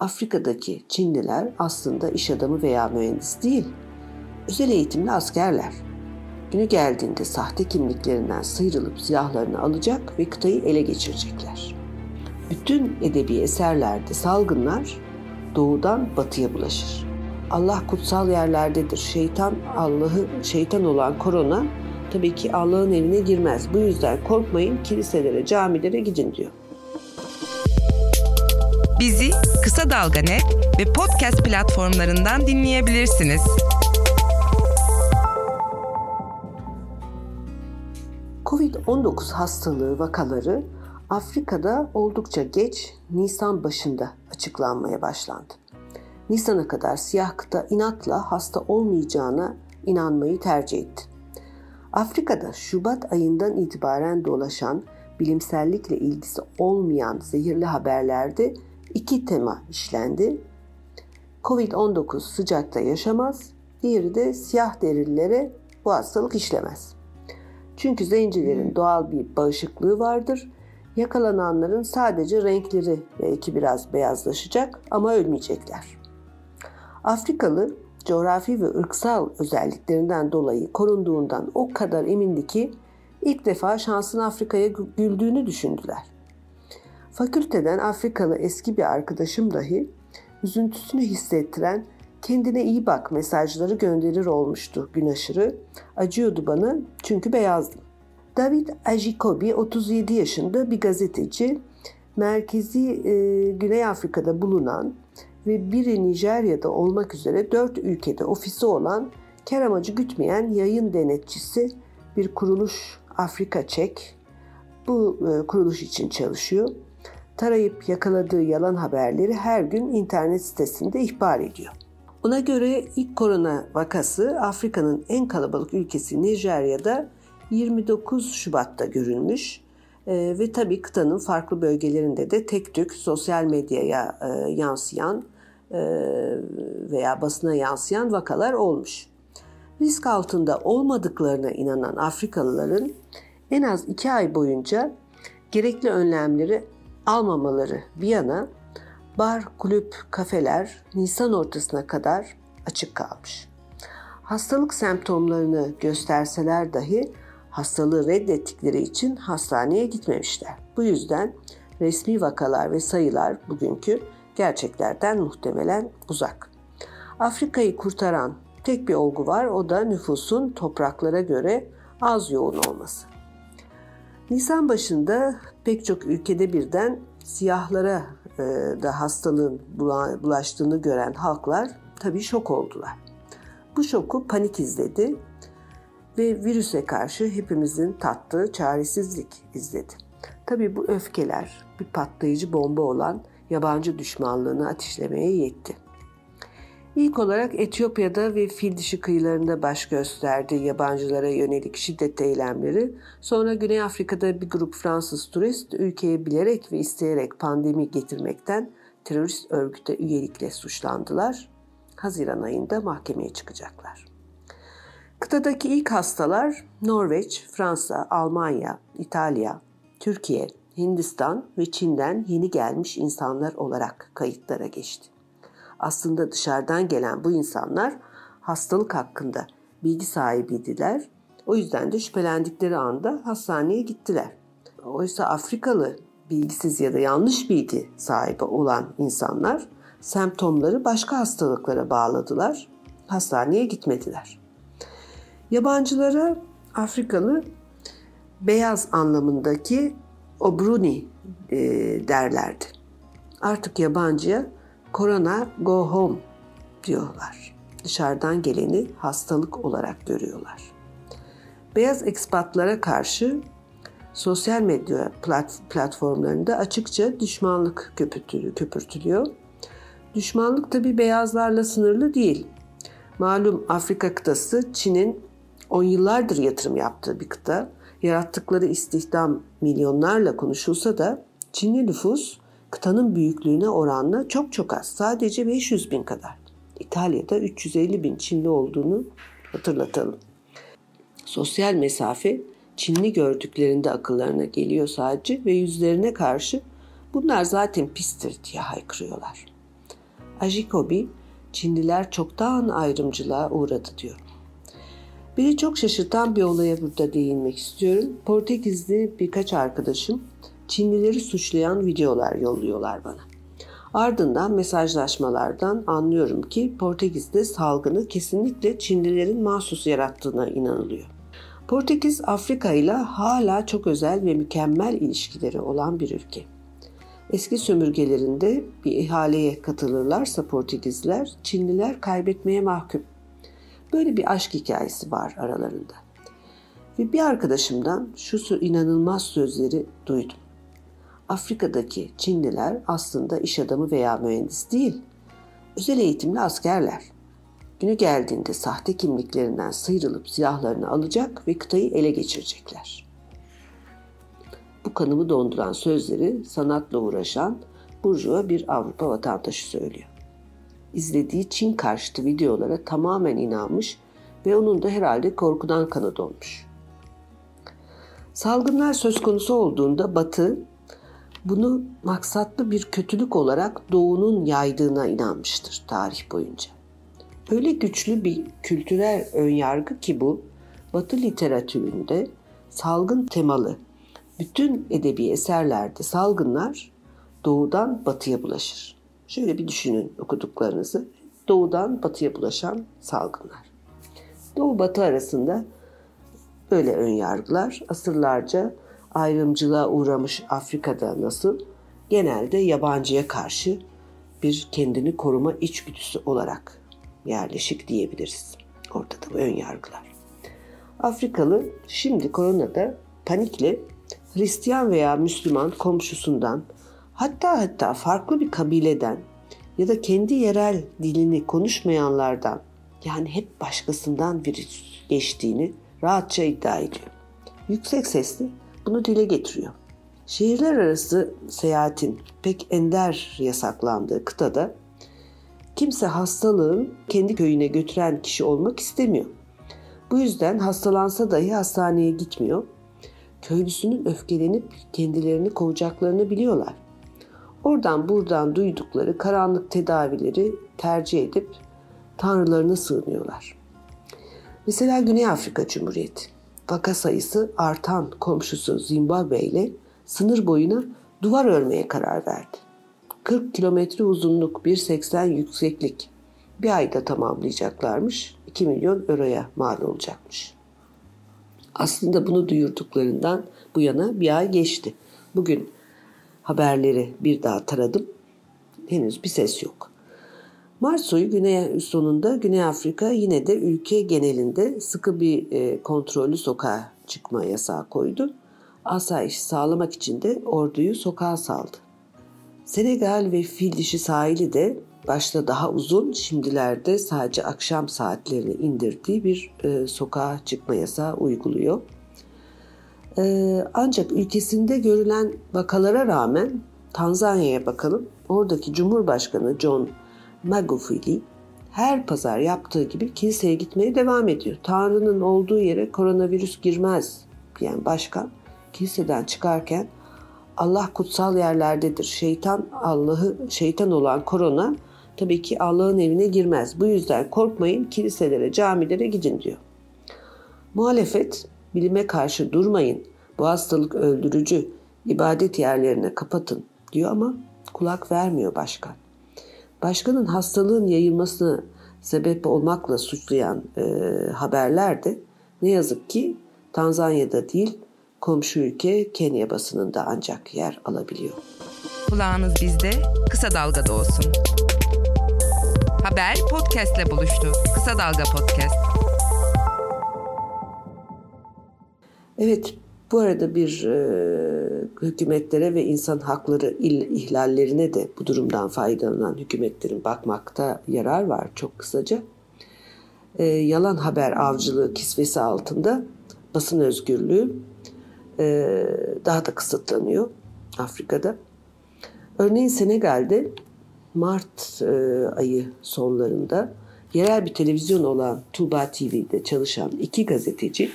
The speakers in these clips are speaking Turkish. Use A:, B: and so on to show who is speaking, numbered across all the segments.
A: Afrika'daki Çinliler aslında iş adamı veya mühendis değil. Özel eğitimli askerler. Günü geldiğinde sahte kimliklerinden sıyrılıp silahlarını alacak ve kıtayı ele geçirecekler. Bütün edebi eserlerde salgınlar doğudan batıya bulaşır. Allah kutsal yerlerdedir. Şeytan Allah'ı şeytan olan korona tabii ki Allah'ın evine girmez. Bu yüzden korkmayın kiliselere, camilere gidin diyor.
B: Bizi Kısa Dalga Net ve podcast platformlarından dinleyebilirsiniz.
A: Covid-19 hastalığı vakaları Afrika'da oldukça geç Nisan başında açıklanmaya başlandı. Nisan'a kadar siyah kıta inatla hasta olmayacağına inanmayı tercih etti. Afrika'da Şubat ayından itibaren dolaşan bilimsellikle ilgisi olmayan zehirli haberlerde iki tema işlendi. Covid-19 sıcakta yaşamaz, diğeri de siyah derililere bu hastalık işlemez. Çünkü zencilerin doğal bir bağışıklığı vardır. Yakalananların sadece renkleri belki biraz beyazlaşacak ama ölmeyecekler. Afrikalı coğrafi ve ırksal özelliklerinden dolayı korunduğundan o kadar emindi ki ilk defa şansın Afrika'ya güldüğünü düşündüler. Fakülteden Afrikalı eski bir arkadaşım dahi üzüntüsünü hissettiren kendine iyi bak mesajları gönderir olmuştu gün aşırı. Acıyordu bana çünkü beyazdım. David Ajikobi 37 yaşında bir gazeteci. Merkezi e, Güney Afrika'da bulunan ve biri Nijerya'da olmak üzere dört ülkede ofisi olan kar amacı gütmeyen yayın denetçisi bir kuruluş Afrika Çek. Bu e, kuruluş için çalışıyor. Tarayıp yakaladığı yalan haberleri her gün internet sitesinde ihbar ediyor. Ona göre ilk korona vakası Afrika'nın en kalabalık ülkesi Nijerya'da 29 Şubat'ta görülmüş ee, ve tabii kıtanın farklı bölgelerinde de tek tük sosyal medyaya e, yansıyan e, veya basına yansıyan vakalar olmuş. Risk altında olmadıklarına inanan Afrikalıların en az iki ay boyunca gerekli önlemleri almamaları bir yana bar, kulüp, kafeler Nisan ortasına kadar açık kalmış. Hastalık semptomlarını gösterseler dahi hastalığı reddettikleri için hastaneye gitmemişler. Bu yüzden resmi vakalar ve sayılar bugünkü gerçeklerden muhtemelen uzak. Afrika'yı kurtaran tek bir olgu var o da nüfusun topraklara göre az yoğun olması. Nisan başında pek çok ülkede birden siyahlara e, da hastalığın bulaştığını gören halklar tabii şok oldular. Bu şoku panik izledi ve virüse karşı hepimizin tattığı çaresizlik izledi. Tabii bu öfkeler bir patlayıcı bomba olan yabancı düşmanlığını ateşlemeye yetti. İlk olarak Etiyopya'da ve fil dişi kıyılarında baş gösterdi yabancılara yönelik şiddet eylemleri. Sonra Güney Afrika'da bir grup Fransız turist ülkeye bilerek ve isteyerek pandemi getirmekten terörist örgüte üyelikle suçlandılar. Haziran ayında mahkemeye çıkacaklar. Kıtadaki ilk hastalar Norveç, Fransa, Almanya, İtalya, Türkiye, Hindistan ve Çin'den yeni gelmiş insanlar olarak kayıtlara geçti. Aslında dışarıdan gelen bu insanlar hastalık hakkında bilgi sahibiydiler. O yüzden de şüphelendikleri anda hastaneye gittiler. Oysa Afrikalı bilgisiz ya da yanlış bilgi sahibi olan insanlar semptomları başka hastalıklara bağladılar. Hastaneye gitmediler. Yabancılara Afrikalı beyaz anlamındaki obruni e, derlerdi. Artık yabancıya korona go home diyorlar. Dışarıdan geleni hastalık olarak görüyorlar. Beyaz ekspatlara karşı sosyal medya plat, platformlarında açıkça düşmanlık köpürtülüyor. Düşmanlık tabi beyazlarla sınırlı değil. Malum Afrika kıtası Çin'in 10 yıllardır yatırım yaptığı bir kıta. Yarattıkları istihdam milyonlarla konuşulsa da Çinli nüfus kıtanın büyüklüğüne oranla çok çok az. Sadece 500 bin kadar. İtalya'da 350 bin Çinli olduğunu hatırlatalım. Sosyal mesafe Çinli gördüklerinde akıllarına geliyor sadece ve yüzlerine karşı bunlar zaten pistir diye haykırıyorlar. Ajikobi, Çinliler çoktan ayrımcılığa uğradı diyor. Beni çok şaşırtan bir olaya burada değinmek istiyorum. Portekizli birkaç arkadaşım Çinlileri suçlayan videolar yolluyorlar bana. Ardından mesajlaşmalardan anlıyorum ki Portekiz'de salgını kesinlikle Çinlilerin mahsus yarattığına inanılıyor. Portekiz Afrika ile hala çok özel ve mükemmel ilişkileri olan bir ülke. Eski sömürgelerinde bir ihaleye katılırlarsa Portekizliler, Çinliler kaybetmeye mahkum. Böyle bir aşk hikayesi var aralarında. Ve bir arkadaşımdan şu inanılmaz sözleri duydum. Afrika'daki Çinliler aslında iş adamı veya mühendis değil. Özel eğitimli askerler. Günü geldiğinde sahte kimliklerinden sıyrılıp silahlarını alacak ve kıtayı ele geçirecekler. Bu kanımı donduran sözleri sanatla uğraşan burjuva bir Avrupa vatandaşı söylüyor. İzlediği Çin karşıtı videolara tamamen inanmış ve onun da herhalde korkudan kanı donmuş. Salgınlar söz konusu olduğunda Batı bunu maksatlı bir kötülük olarak doğunun yaydığına inanmıştır tarih boyunca. Öyle güçlü bir kültürel önyargı ki bu, Batı literatüründe salgın temalı bütün edebi eserlerde salgınlar doğudan batıya bulaşır. Şöyle bir düşünün okuduklarınızı. Doğudan batıya bulaşan salgınlar. Doğu batı arasında böyle ön yargılar asırlarca ayrımcılığa uğramış Afrika'da nasıl genelde yabancıya karşı bir kendini koruma içgüdüsü olarak yerleşik diyebiliriz. Ortada bu ön yargılar. Afrikalı şimdi koronada panikle Hristiyan veya Müslüman komşusundan hatta hatta farklı bir kabileden ya da kendi yerel dilini konuşmayanlardan yani hep başkasından virüs geçtiğini rahatça iddia ediyor. Yüksek sesli bunu dile getiriyor. Şehirler arası seyahatin pek ender yasaklandığı kıtada kimse hastalığın kendi köyüne götüren kişi olmak istemiyor. Bu yüzden hastalansa dahi hastaneye gitmiyor. Köylüsünün öfkelenip kendilerini kovacaklarını biliyorlar. Oradan buradan duydukları karanlık tedavileri tercih edip tanrılarına sığınıyorlar. Mesela Güney Afrika Cumhuriyeti vaka sayısı artan komşusu Zimbabwe ile sınır boyuna duvar örmeye karar verdi. 40 kilometre uzunluk, 1.80 yükseklik. Bir ayda tamamlayacaklarmış. 2 milyon euroya mal olacakmış. Aslında bunu duyurduklarından bu yana bir ay geçti. Bugün haberleri bir daha taradım. Henüz bir ses yok. Mart soyu Güney sonunda Güney Afrika yine de ülke genelinde sıkı bir e, kontrollü sokağa çıkma yasağı koydu. Asayiş sağlamak için de orduyu sokağa saldı. Senegal ve fil dişi sahili de başta daha uzun, şimdilerde sadece akşam saatlerini indirdiği bir e, sokağa çıkma yasağı uyguluyor. E, ancak ülkesinde görülen vakalara rağmen Tanzanya'ya bakalım. Oradaki Cumhurbaşkanı John Magufuli her pazar yaptığı gibi kiliseye gitmeye devam ediyor. Tanrı'nın olduğu yere koronavirüs girmez diyen başkan kiliseden çıkarken Allah kutsal yerlerdedir. Şeytan Allah'ı şeytan olan korona tabii ki Allah'ın evine girmez. Bu yüzden korkmayın kiliselere, camilere gidin diyor. Muhalefet bilime karşı durmayın. Bu hastalık öldürücü. İbadet yerlerine kapatın diyor ama kulak vermiyor başkan başkanın hastalığın yayılmasına sebep olmakla suçlayan e, haberler de ne yazık ki Tanzanya'da değil komşu ülke Kenya basınında ancak yer alabiliyor.
B: Kulağınız bizde, kısa dalgada olsun. Haber podcastle buluştu. Kısa Dalga Podcast.
A: Evet, bu arada bir e, hükümetlere ve insan hakları ihlallerine de bu durumdan faydalanan hükümetlerin bakmakta yarar var çok kısaca. E, yalan haber avcılığı kisvesi altında basın özgürlüğü e, daha da kısıtlanıyor Afrika'da. Örneğin Senegal'de Mart e, ayı sonlarında yerel bir televizyon olan Tuba TV'de çalışan iki gazeteci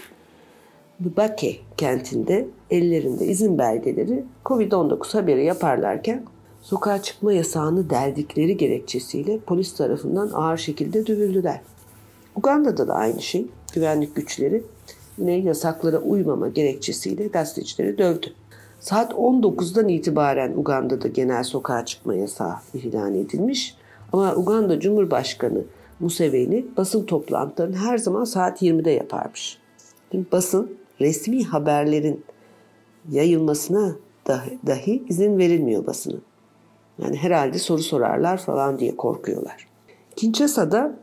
A: Bubake kentinde ellerinde izin belgeleri Covid-19 haberi yaparlarken sokağa çıkma yasağını deldikleri gerekçesiyle polis tarafından ağır şekilde dövüldüler. Uganda'da da aynı şey. Güvenlik güçleri yine yasaklara uymama gerekçesiyle gazetecileri dövdü. Saat 19'dan itibaren Uganda'da genel sokağa çıkma yasağı ilan edilmiş. Ama Uganda Cumhurbaşkanı Museveni basın toplantılarını her zaman saat 20'de yaparmış. Şimdi basın resmi haberlerin yayılmasına dahi, dahi izin verilmiyor basının. Yani herhalde soru sorarlar falan diye korkuyorlar. Kinshasa'da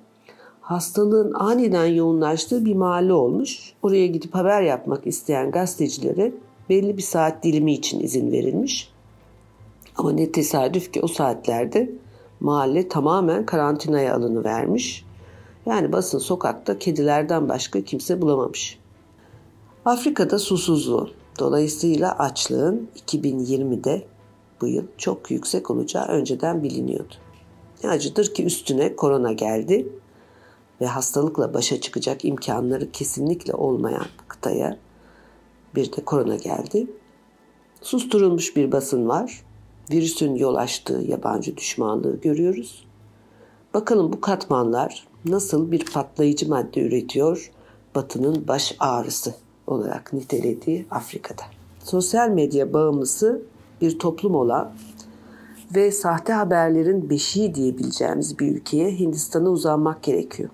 A: hastalığın aniden yoğunlaştığı bir mahalle olmuş. Oraya gidip haber yapmak isteyen gazetecilere belli bir saat dilimi için izin verilmiş. Ama ne tesadüf ki o saatlerde mahalle tamamen karantinaya alını vermiş. Yani basın sokakta kedilerden başka kimse bulamamış. Afrika'da susuzluğu, dolayısıyla açlığın 2020'de bu yıl çok yüksek olacağı önceden biliniyordu. Ne acıdır ki üstüne korona geldi ve hastalıkla başa çıkacak imkanları kesinlikle olmayan kıtaya bir de korona geldi. Susturulmuş bir basın var. Virüsün yol açtığı yabancı düşmanlığı görüyoruz. Bakalım bu katmanlar nasıl bir patlayıcı madde üretiyor Batı'nın baş ağrısı olarak nitelediği Afrika'da. Sosyal medya bağımlısı bir toplum olan ve sahte haberlerin beşiği diyebileceğimiz bir ülkeye Hindistan'a uzanmak gerekiyor.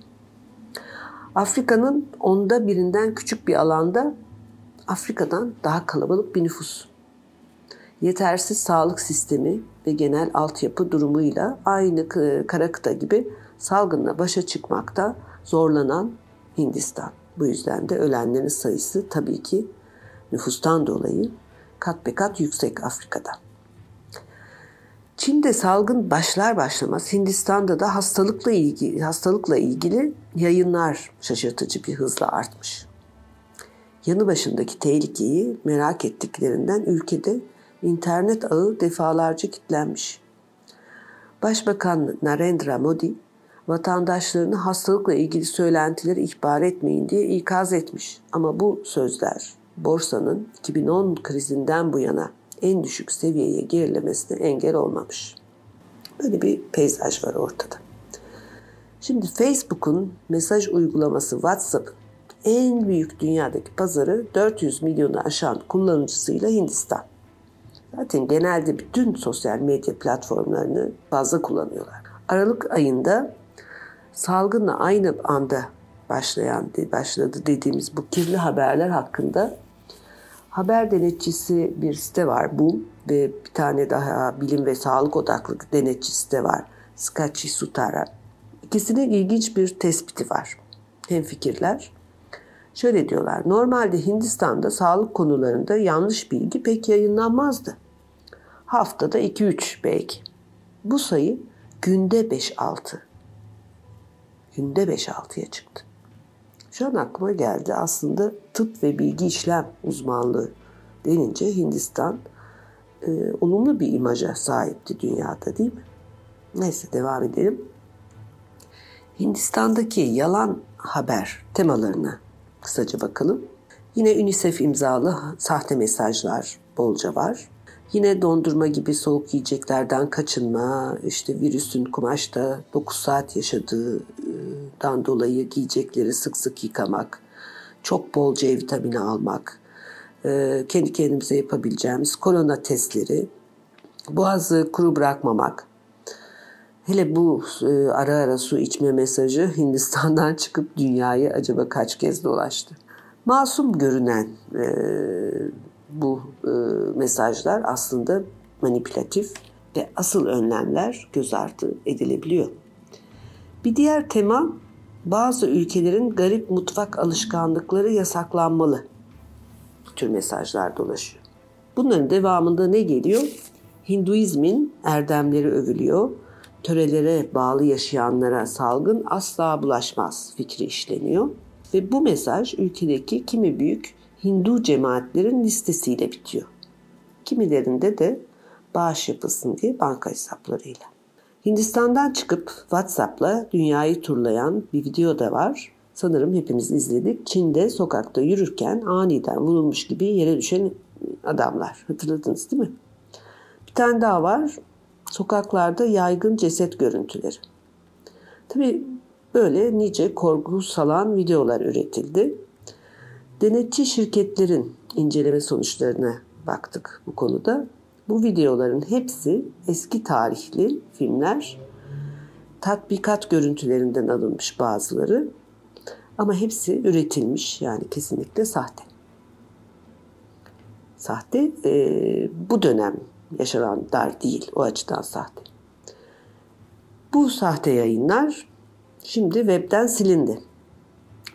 A: Afrika'nın onda birinden küçük bir alanda Afrika'dan daha kalabalık bir nüfus. Yetersiz sağlık sistemi ve genel altyapı durumuyla aynı kara kıta gibi salgınla başa çıkmakta zorlanan Hindistan. Bu yüzden de ölenlerin sayısı tabii ki nüfustan dolayı kat be kat yüksek Afrika'da. Çin'de salgın başlar başlamaz Hindistan'da da hastalıkla ilgili hastalıkla ilgili yayınlar şaşırtıcı bir hızla artmış. Yanı başındaki tehlikeyi merak ettiklerinden ülkede internet ağı defalarca kilitlenmiş. Başbakan Narendra Modi vatandaşlarını hastalıkla ilgili söylentileri ihbar etmeyin diye ikaz etmiş. Ama bu sözler borsanın 2010 krizinden bu yana en düşük seviyeye gerilemesine engel olmamış. Böyle bir peyzaj var ortada. Şimdi Facebook'un mesaj uygulaması WhatsApp'ın en büyük dünyadaki pazarı 400 milyonu aşan kullanıcısıyla Hindistan. Zaten genelde bütün sosyal medya platformlarını fazla kullanıyorlar. Aralık ayında salgınla aynı anda başlayan başladı dediğimiz bu kirli haberler hakkında haber denetçisi bir site var bu ve bir tane daha bilim ve sağlık odaklı denetçi site var. Skachi Sutara. İkisinin ilginç bir tespiti var. Hem fikirler. Şöyle diyorlar. Normalde Hindistan'da sağlık konularında yanlış bilgi pek yayınlanmazdı. Haftada 2-3 belki. Bu sayı günde 5-6 günde 5-6'ya çıktı. Şu an aklıma geldi aslında tıp ve bilgi işlem uzmanlığı denince Hindistan e, olumlu bir imaja sahipti dünyada değil mi? Neyse devam edelim. Hindistan'daki yalan haber temalarına kısaca bakalım. Yine UNICEF imzalı sahte mesajlar bolca var. Yine dondurma gibi soğuk yiyeceklerden kaçınma, işte virüsün kumaşta 9 saat yaşadığından dolayı giyecekleri sık sık yıkamak, çok bol C vitamini almak, e, kendi kendimize yapabileceğimiz korona testleri, boğazı kuru bırakmamak. Hele bu e, ara ara su içme mesajı Hindistan'dan çıkıp dünyayı acaba kaç kez dolaştı. Masum görünen e, bu e, mesajlar aslında manipülatif ve asıl önlemler göz ardı edilebiliyor. Bir diğer tema bazı ülkelerin garip mutfak alışkanlıkları yasaklanmalı. Tür mesajlar dolaşıyor. Bunların devamında ne geliyor? Hinduizmin erdemleri övülüyor. Törelere bağlı yaşayanlara salgın asla bulaşmaz fikri işleniyor. Ve bu mesaj ülkedeki kimi büyük Hindu cemaatlerin listesiyle bitiyor. Kimilerinde de bağış yapılsın diye banka hesaplarıyla. Hindistan'dan çıkıp WhatsApp'la dünyayı turlayan bir video da var. Sanırım hepimiz izledik. Çin'de sokakta yürürken aniden vurulmuş gibi yere düşen adamlar. Hatırladınız değil mi? Bir tane daha var. Sokaklarda yaygın ceset görüntüleri. Tabi böyle nice korku salan videolar üretildi. Denetçi şirketlerin inceleme sonuçlarına baktık bu konuda. Bu videoların hepsi eski tarihli filmler, tatbikat görüntülerinden alınmış bazıları ama hepsi üretilmiş yani kesinlikle sahte. Sahte e, bu dönem yaşananlar değil o açıdan sahte. Bu sahte yayınlar şimdi webden silindi.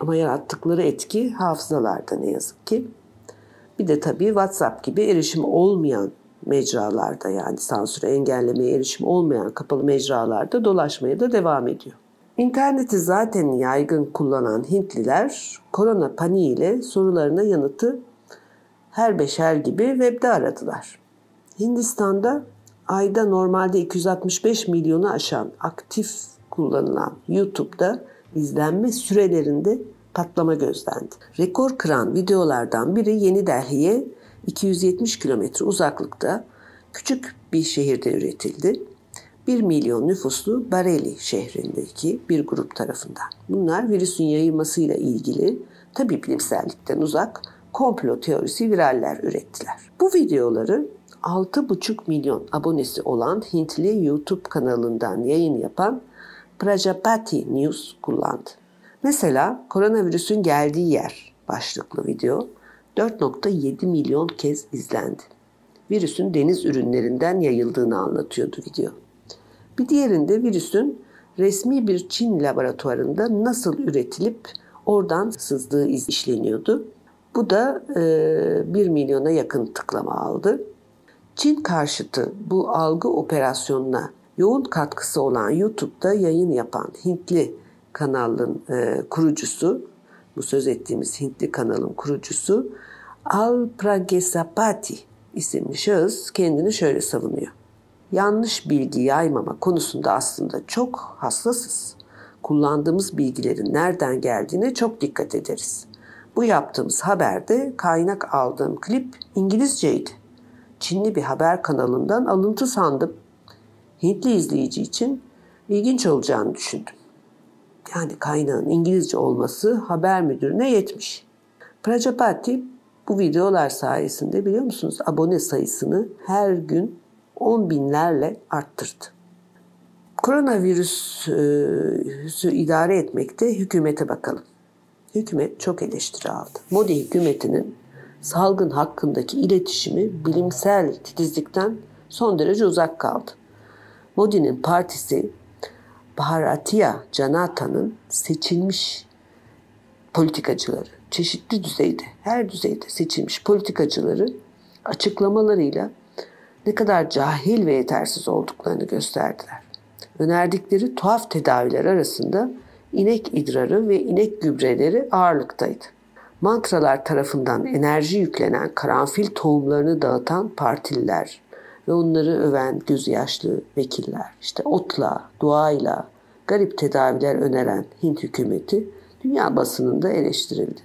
A: Ama yarattıkları etki hafızalarda ne yazık ki. Bir de tabii WhatsApp gibi erişim olmayan mecralarda yani sansüre engellemeye erişim olmayan kapalı mecralarda dolaşmaya da devam ediyor. İnterneti zaten yaygın kullanan Hintliler korona paniğiyle sorularına yanıtı her beşer gibi webde aradılar. Hindistan'da ayda normalde 265 milyonu aşan aktif kullanılan YouTube'da izlenme sürelerinde patlama gözlendi. Rekor kıran videolardan biri Yeni Delhi'ye 270 kilometre uzaklıkta küçük bir şehirde üretildi. 1 milyon nüfuslu Bareli şehrindeki bir grup tarafından. Bunlar virüsün yayılmasıyla ilgili tabi bilimsellikten uzak komplo teorisi viraller ürettiler. Bu videoları 6,5 milyon abonesi olan Hintli YouTube kanalından yayın yapan Prajapati News kullandı. Mesela koronavirüsün geldiği yer başlıklı video 4.7 milyon kez izlendi. Virüsün deniz ürünlerinden yayıldığını anlatıyordu video. Bir diğerinde virüsün resmi bir Çin laboratuvarında nasıl üretilip oradan sızdığı işleniyordu. Bu da e, 1 milyona yakın tıklama aldı. Çin karşıtı bu algı operasyonuna yoğun katkısı olan YouTube'da yayın yapan Hintli kanalın e, kurucusu, bu söz ettiğimiz Hintli kanalın kurucusu Al Pragesapati isimli şahıs kendini şöyle savunuyor. Yanlış bilgi yaymama konusunda aslında çok hassasız. Kullandığımız bilgilerin nereden geldiğine çok dikkat ederiz. Bu yaptığımız haberde kaynak aldığım klip İngilizceydi. Çinli bir haber kanalından alıntı sandım. Hintli izleyici için ilginç olacağını düşündüm. Yani kaynağın İngilizce olması haber müdürüne yetmiş. Prajapati bu videolar sayesinde biliyor musunuz abone sayısını her gün 10 binlerle arttırdı. Koronavirüsü idare etmekte hükümete bakalım. Hükümet çok eleştiri aldı. Modi hükümetinin salgın hakkındaki iletişimi bilimsel titizlikten son derece uzak kaldı. Modi'nin partisi Bharatiya Janata'nın seçilmiş politikacıları, çeşitli düzeyde, her düzeyde seçilmiş politikacıları açıklamalarıyla ne kadar cahil ve yetersiz olduklarını gösterdiler. Önerdikleri tuhaf tedaviler arasında inek idrarı ve inek gübreleri ağırlıktaydı. Mantralar tarafından enerji yüklenen karanfil tohumlarını dağıtan partililer ve onları öven gözü yaşlı vekiller, işte otla, duayla, garip tedaviler öneren Hint hükümeti dünya basınında eleştirildi.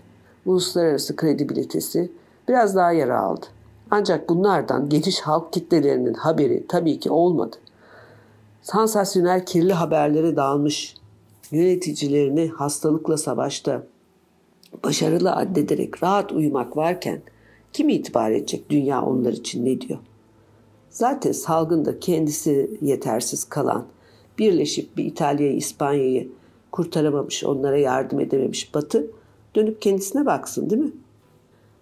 A: Uluslararası kredibilitesi biraz daha yara aldı. Ancak bunlardan geniş halk kitlelerinin haberi tabii ki olmadı. Sansasyonel kirli haberlere dağılmış yöneticilerini hastalıkla savaşta başarılı addederek rahat uyumak varken kim itibar edecek dünya onlar için ne diyor? Zaten salgında kendisi yetersiz kalan, birleşip bir İtalya'yı, İspanya'yı kurtaramamış, onlara yardım edememiş Batı dönüp kendisine baksın değil mi?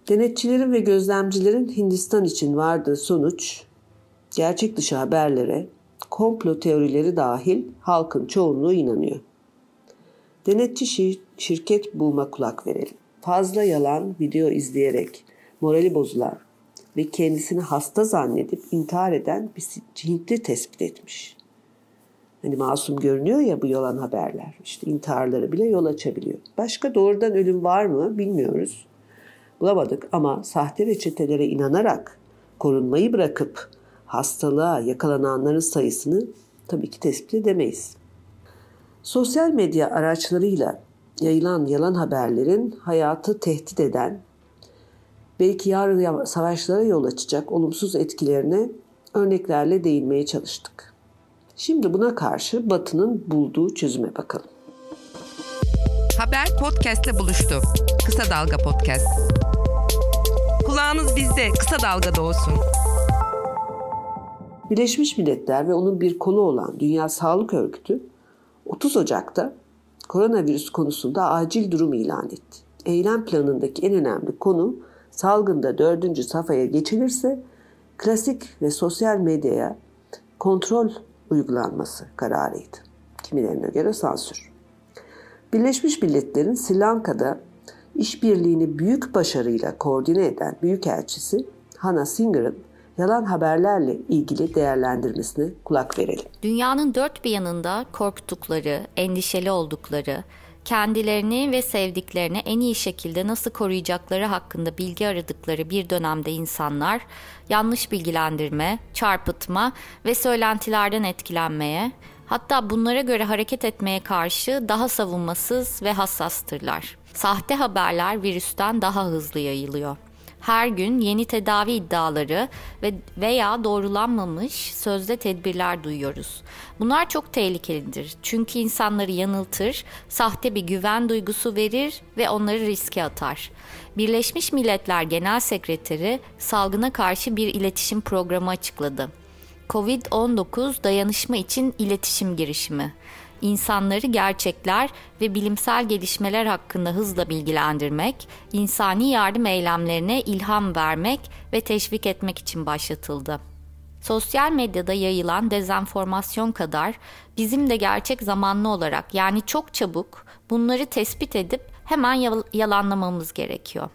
A: Denetçilerin ve gözlemcilerin Hindistan için vardığı sonuç gerçek dışı haberlere, komplo teorileri dahil halkın çoğunluğu inanıyor. Denetçi şirket bulma kulak verelim. Fazla yalan video izleyerek morali bozulan ve kendisini hasta zannedip intihar eden bir Hintli tespit etmiş. Hani masum görünüyor ya bu yalan haberler. İşte intiharları bile yol açabiliyor. Başka doğrudan ölüm var mı bilmiyoruz. Bulamadık ama sahte reçetelere inanarak korunmayı bırakıp hastalığa yakalananların sayısını tabii ki tespit edemeyiz. Sosyal medya araçlarıyla yayılan yalan haberlerin hayatı tehdit eden, belki yarın savaşlara yol açacak olumsuz etkilerine örneklerle değinmeye çalıştık. Şimdi buna karşı Batı'nın bulduğu çözüme bakalım.
B: Haber podcastle buluştu. Kısa Dalga Podcast. Kulağınız bizde, Kısa Dalga'da olsun.
A: Birleşmiş Milletler ve onun bir kolu olan Dünya Sağlık Örgütü 30 Ocak'ta koronavirüs konusunda acil durum ilan etti. Eylem planındaki en önemli konu salgında dördüncü safhaya geçilirse klasik ve sosyal medyaya kontrol uygulanması kararıydı. Kimilerine göre sansür. Birleşmiş Milletler'in Sri Lanka'da işbirliğini büyük başarıyla koordine eden Büyükelçisi Hannah Singer'ın yalan haberlerle ilgili değerlendirmesine kulak verelim.
C: Dünyanın dört bir yanında korktukları, endişeli oldukları, kendilerini ve sevdiklerini en iyi şekilde nasıl koruyacakları hakkında bilgi aradıkları bir dönemde insanlar yanlış bilgilendirme, çarpıtma ve söylentilerden etkilenmeye, hatta bunlara göre hareket etmeye karşı daha savunmasız ve hassastırlar. Sahte haberler virüsten daha hızlı yayılıyor her gün yeni tedavi iddiaları ve veya doğrulanmamış sözde tedbirler duyuyoruz. Bunlar çok tehlikelidir. Çünkü insanları yanıltır, sahte bir güven duygusu verir ve onları riske atar. Birleşmiş Milletler Genel Sekreteri salgına karşı bir iletişim programı açıkladı. Covid-19 dayanışma için iletişim girişimi insanları gerçekler ve bilimsel gelişmeler hakkında hızla bilgilendirmek, insani yardım eylemlerine ilham vermek ve teşvik etmek için başlatıldı. Sosyal medyada yayılan dezenformasyon kadar bizim de gerçek zamanlı olarak yani çok çabuk bunları tespit edip hemen yalanlamamız gerekiyor.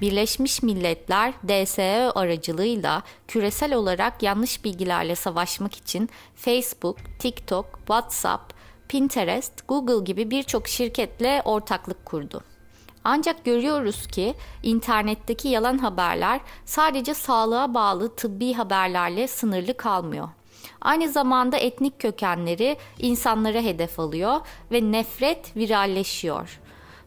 C: Birleşmiş Milletler DSE aracılığıyla küresel olarak yanlış bilgilerle savaşmak için Facebook, TikTok, WhatsApp, Pinterest, Google gibi birçok şirketle ortaklık kurdu. Ancak görüyoruz ki internetteki yalan haberler sadece sağlığa bağlı tıbbi haberlerle sınırlı kalmıyor. Aynı zamanda etnik kökenleri insanlara hedef alıyor ve nefret viralleşiyor.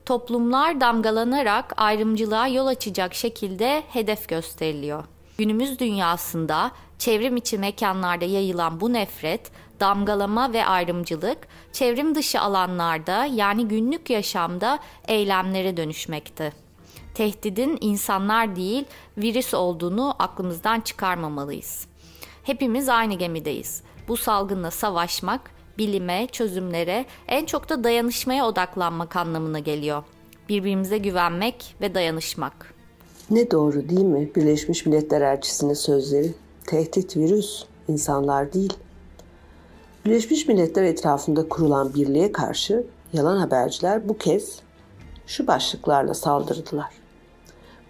C: Toplumlar damgalanarak ayrımcılığa yol açacak şekilde hedef gösteriliyor. Günümüz dünyasında çevrim içi mekanlarda yayılan bu nefret damgalama ve ayrımcılık çevrim dışı alanlarda yani günlük yaşamda eylemlere dönüşmekte. Tehdidin insanlar değil virüs olduğunu aklımızdan çıkarmamalıyız. Hepimiz aynı gemideyiz. Bu salgınla savaşmak bilime, çözümlere, en çok da dayanışmaya odaklanmak anlamına geliyor. Birbirimize güvenmek ve dayanışmak.
A: Ne doğru değil mi Birleşmiş Milletler Elçisi'nin sözleri? Tehdit virüs, insanlar değil. Birleşmiş Milletler etrafında kurulan birliğe karşı yalan haberciler bu kez şu başlıklarla saldırdılar.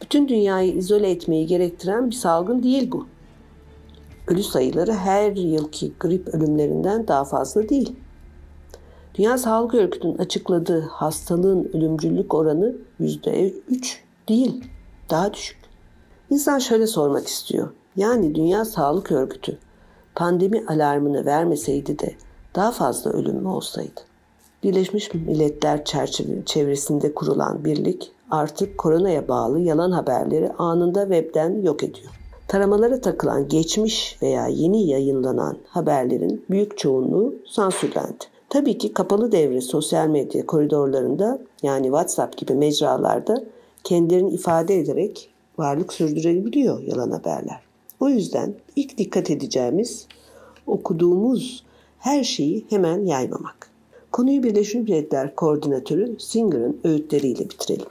A: Bütün dünyayı izole etmeyi gerektiren bir salgın değil bu. Ölü sayıları her yılki grip ölümlerinden daha fazla değil. Dünya Sağlık Örgütü'nün açıkladığı hastalığın ölümcüllük oranı %3 değil, daha düşük. İnsan şöyle sormak istiyor. Yani Dünya Sağlık Örgütü pandemi alarmını vermeseydi de daha fazla ölüm mü olsaydı? Birleşmiş Milletler çerçeve çevresinde kurulan birlik artık koronaya bağlı yalan haberleri anında webden yok ediyor. Taramalara takılan geçmiş veya yeni yayınlanan haberlerin büyük çoğunluğu sansürlendi. Tabii ki kapalı devre sosyal medya koridorlarında yani WhatsApp gibi mecralarda kendilerini ifade ederek varlık sürdürebiliyor yalan haberler. O yüzden ilk dikkat edeceğimiz okuduğumuz her şeyi hemen yaymamak. Konuyu Birleşmiş Milletler Koordinatörü Singer'ın öğütleriyle bitirelim.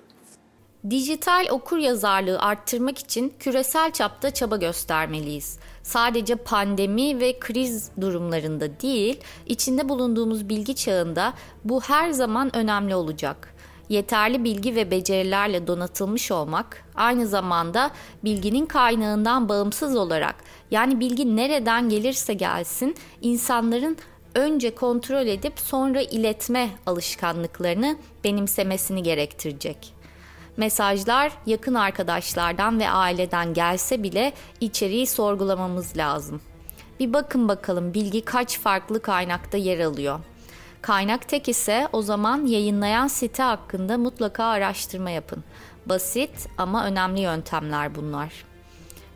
C: Dijital okur yazarlığı arttırmak için küresel çapta çaba göstermeliyiz. Sadece pandemi ve kriz durumlarında değil, içinde bulunduğumuz bilgi çağında bu her zaman önemli olacak yeterli bilgi ve becerilerle donatılmış olmak, aynı zamanda bilginin kaynağından bağımsız olarak yani bilgi nereden gelirse gelsin insanların önce kontrol edip sonra iletme alışkanlıklarını benimsemesini gerektirecek. Mesajlar yakın arkadaşlardan ve aileden gelse bile içeriği sorgulamamız lazım. Bir bakın bakalım bilgi kaç farklı kaynakta yer alıyor. Kaynak tek ise o zaman yayınlayan site hakkında mutlaka araştırma yapın. Basit ama önemli yöntemler bunlar.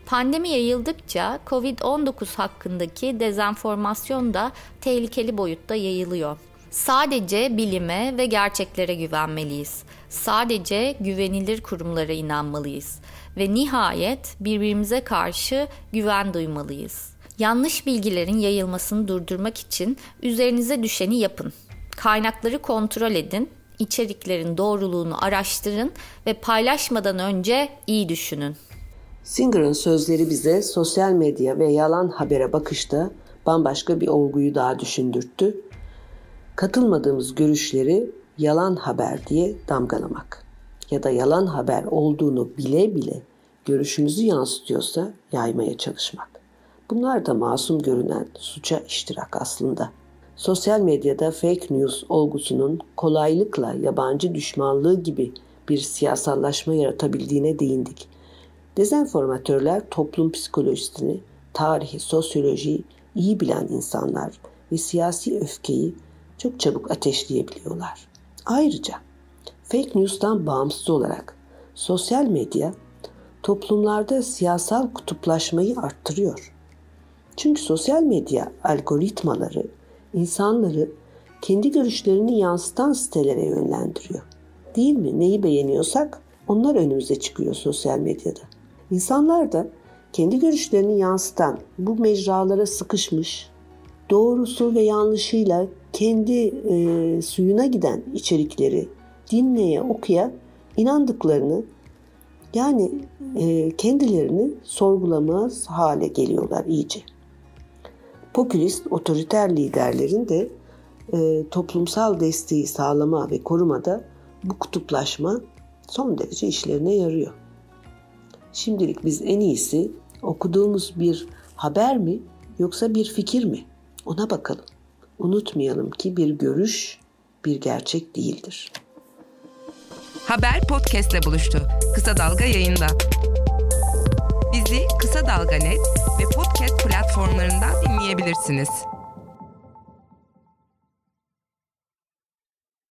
C: Pandemi yayıldıkça COVID-19 hakkındaki dezenformasyon da tehlikeli boyutta yayılıyor. Sadece bilime ve gerçeklere güvenmeliyiz. Sadece güvenilir kurumlara inanmalıyız ve nihayet birbirimize karşı güven duymalıyız. Yanlış bilgilerin yayılmasını durdurmak için üzerinize düşeni yapın. Kaynakları kontrol edin, içeriklerin doğruluğunu araştırın ve paylaşmadan önce iyi düşünün.
A: Singer'ın sözleri bize sosyal medya ve yalan habere bakışta bambaşka bir olguyu daha düşündürttü. Katılmadığımız görüşleri yalan haber diye damgalamak ya da yalan haber olduğunu bile bile görüşümüzü yansıtıyorsa yaymaya çalışmak. Bunlar da masum görünen suça iştirak aslında. Sosyal medyada fake news olgusunun kolaylıkla yabancı düşmanlığı gibi bir siyasallaşma yaratabildiğine değindik. Dezenformatörler toplum psikolojisini, tarihi, sosyolojiyi iyi bilen insanlar ve siyasi öfkeyi çok çabuk ateşleyebiliyorlar. Ayrıca fake news'tan bağımsız olarak sosyal medya toplumlarda siyasal kutuplaşmayı arttırıyor. Çünkü sosyal medya algoritmaları insanları kendi görüşlerini yansıtan sitelere yönlendiriyor. Değil mi? Neyi beğeniyorsak onlar önümüze çıkıyor sosyal medyada. İnsanlar da kendi görüşlerini yansıtan bu mecralara sıkışmış, doğrusu ve yanlışıyla kendi e, suyuna giden içerikleri dinleye, okuya inandıklarını yani e, kendilerini sorgulamaz hale geliyorlar iyice. Popülist otoriter liderlerin de e, toplumsal desteği sağlama ve korumada bu kutuplaşma son derece işlerine yarıyor. Şimdilik biz en iyisi okuduğumuz bir haber mi yoksa bir fikir mi? Ona bakalım. Unutmayalım ki bir görüş bir gerçek değildir.
B: Haber podcastle buluştu. Kısa Dalga yayında. Bizi Kısa Dalga Net platformlarından dinleyebilirsiniz.